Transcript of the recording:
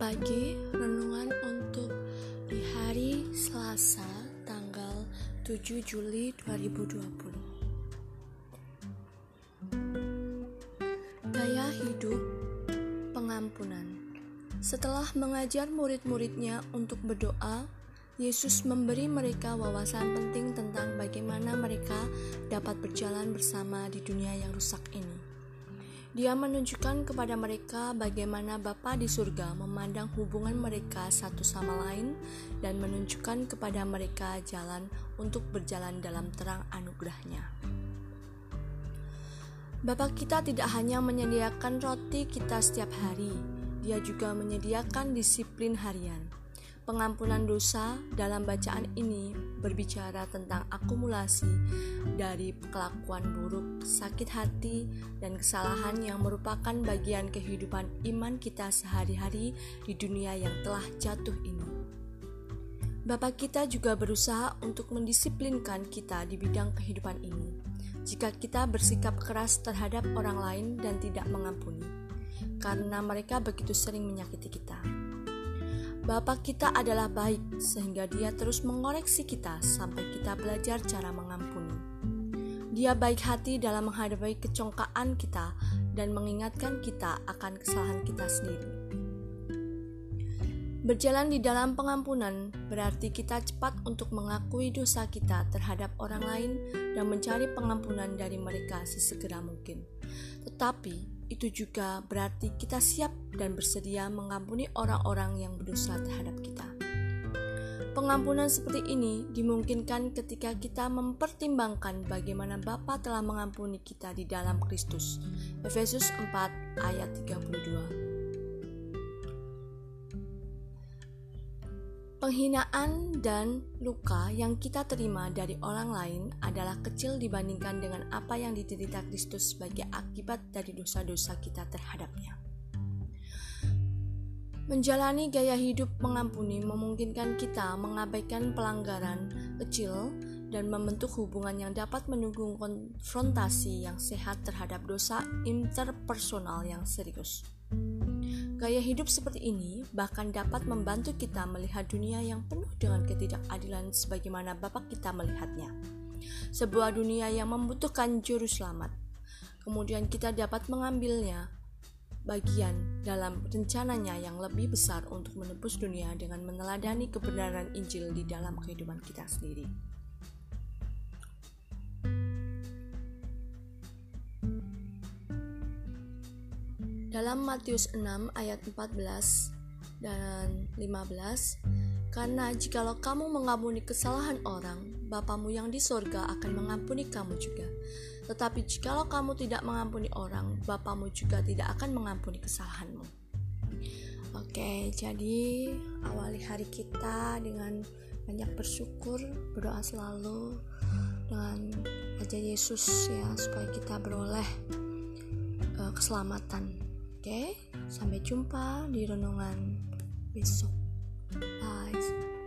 lagi renungan untuk di hari Selasa tanggal 7 Juli 2020. Gaya hidup pengampunan. Setelah mengajar murid-muridnya untuk berdoa, Yesus memberi mereka wawasan penting tentang bagaimana mereka dapat berjalan bersama di dunia yang rusak ini. Dia menunjukkan kepada mereka bagaimana Bapa di surga memandang hubungan mereka satu sama lain dan menunjukkan kepada mereka jalan untuk berjalan dalam terang anugerahnya. Bapa kita tidak hanya menyediakan roti kita setiap hari, dia juga menyediakan disiplin harian. Pengampunan dosa dalam bacaan ini berbicara tentang akumulasi dari kelakuan buruk, sakit hati, dan kesalahan yang merupakan bagian kehidupan iman kita sehari-hari di dunia yang telah jatuh ini. Bapak kita juga berusaha untuk mendisiplinkan kita di bidang kehidupan ini. Jika kita bersikap keras terhadap orang lain dan tidak mengampuni, karena mereka begitu sering menyakiti kita. Bapak kita adalah baik, sehingga Dia terus mengoreksi kita sampai kita belajar cara mengampuni. Dia baik hati dalam menghadapi kecongkaan kita dan mengingatkan kita akan kesalahan kita sendiri. Berjalan di dalam pengampunan berarti kita cepat untuk mengakui dosa kita terhadap orang lain dan mencari pengampunan dari mereka sesegera mungkin. Tetapi itu juga berarti kita siap dan bersedia mengampuni orang-orang yang berdosa terhadap kita. Pengampunan seperti ini dimungkinkan ketika kita mempertimbangkan bagaimana Bapa telah mengampuni kita di dalam Kristus. Efesus 4 ayat 32. Penghinaan dan luka yang kita terima dari orang lain adalah kecil dibandingkan dengan apa yang diderita Kristus sebagai akibat dari dosa-dosa kita terhadapnya. Menjalani gaya hidup mengampuni memungkinkan kita mengabaikan pelanggaran kecil dan membentuk hubungan yang dapat mendukung konfrontasi yang sehat terhadap dosa interpersonal yang serius. Gaya hidup seperti ini bahkan dapat membantu kita melihat dunia yang penuh dengan ketidakadilan sebagaimana Bapak kita melihatnya. Sebuah dunia yang membutuhkan juru selamat. Kemudian kita dapat mengambilnya bagian dalam rencananya yang lebih besar untuk menebus dunia dengan meneladani kebenaran Injil di dalam kehidupan kita sendiri. Dalam Matius 6 ayat 14 dan 15, karena jikalau kamu mengampuni kesalahan orang, Bapamu yang di sorga akan mengampuni kamu juga. Tetapi jikalau kamu tidak mengampuni orang, Bapamu juga tidak akan mengampuni kesalahanmu. Oke, jadi awali hari kita dengan banyak bersyukur, berdoa selalu dengan Raja Yesus ya supaya kita beroleh uh, keselamatan. Oke, sampai jumpa di renungan besok. Bye.